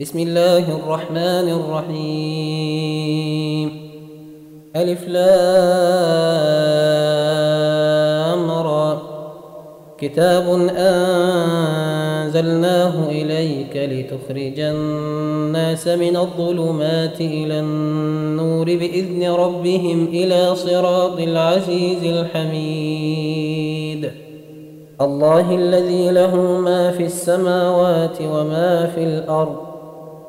بسم الله الرحمن الرحيم. ألف لام را. كتاب أنزلناه إليك لتخرج الناس من الظلمات إلى النور بإذن ربهم إلى صراط العزيز الحميد. الله الذي له ما في السماوات وما في الأرض.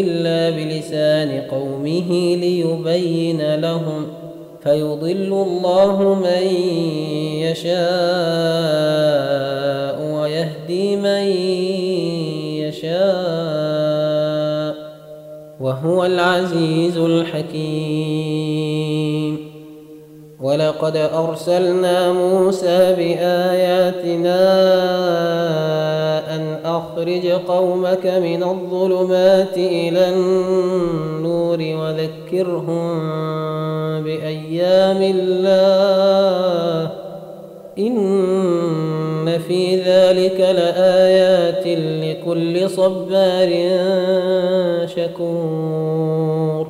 إلا بلسان قومه ليبين لهم فيضل الله من يشاء ويهدي من يشاء وهو العزيز الحكيم. ولقد أرسلنا موسى بآياتنا أخرج قومك من الظلمات إلى النور وذكرهم بأيام الله. إن في ذلك لآيات لكل صبار شكور.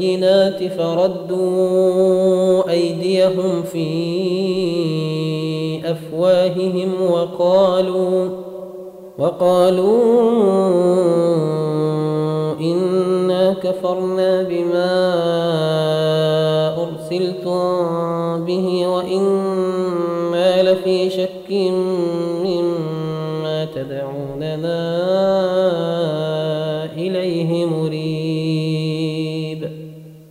بالبينات فردوا أيديهم في أفواههم وقالوا وقالوا إنا كفرنا بما أرسلتم به وإنا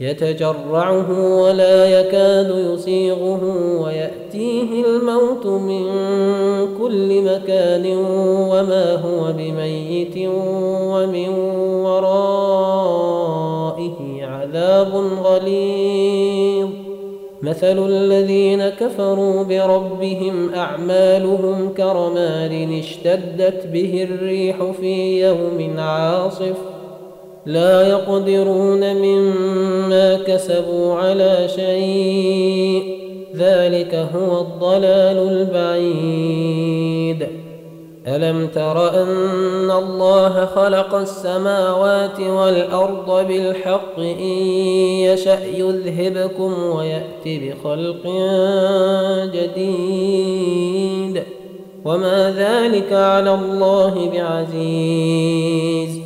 يتجرعه ولا يكاد يسيغه ويأتيه الموت من كل مكان وما هو بميت ومن ورائه عذاب غليظ. مثل الذين كفروا بربهم أعمالهم كرمال اشتدت به الريح في يوم عاصف لا يقدرون مما كسبوا على شيء. ذلك هو الضلال البعيد. ألم تر أن الله خلق السماوات والأرض بالحق؟ إن يشأ يذهبكم ويأتي بخلق جديد. وما ذلك على الله بعزيز.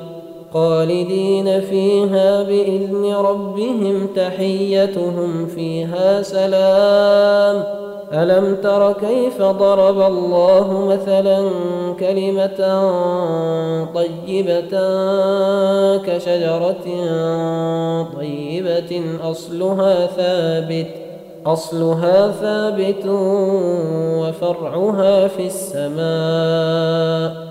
خالدين فيها بإذن ربهم تحيتهم فيها سلام. ألم تر كيف ضرب الله مثلا كلمة طيبة كشجرة طيبة أصلها ثابت أصلها ثابت وفرعها في السماء.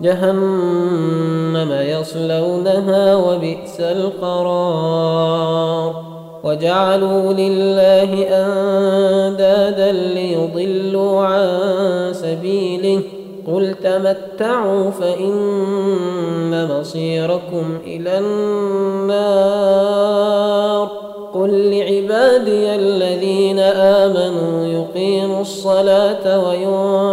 جهنم يصلونها وبئس القرار. وجعلوا لله أندادا ليضلوا عن سبيله. قل تمتعوا فإن مصيركم إلى النار. قل لعبادي الذين آمنوا يقيموا الصلاة وينفقوا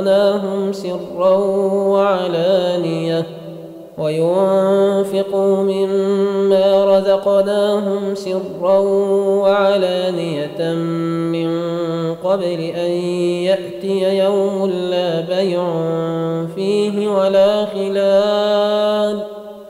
رزقناهم سرا وعلانية وينفقوا مما رزقناهم سرا وعلانية من قبل أن يأتي يوم لا بيع فيه ولا خلال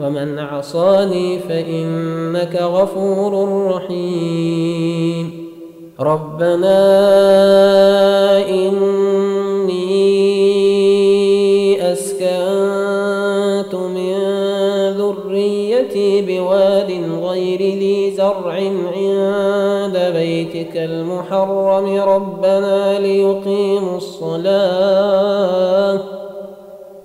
ومن عصاني فإنك غفور رحيم. ربنا إني أسكنت من ذريتي بواد غير ذي زرع عند بيتك المحرم. ربنا ليقيموا الصلاة.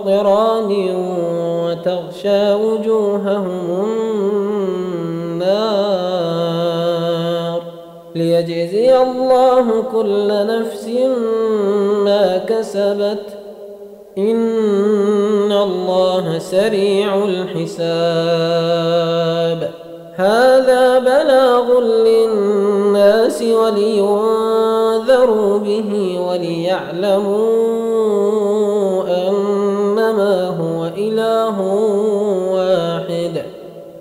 قطران وتغشى وجوههم النار ليجزي الله كل نفس ما كسبت. إن الله سريع الحساب. هذا بلاغ للناس ولينذروا به وليعلموا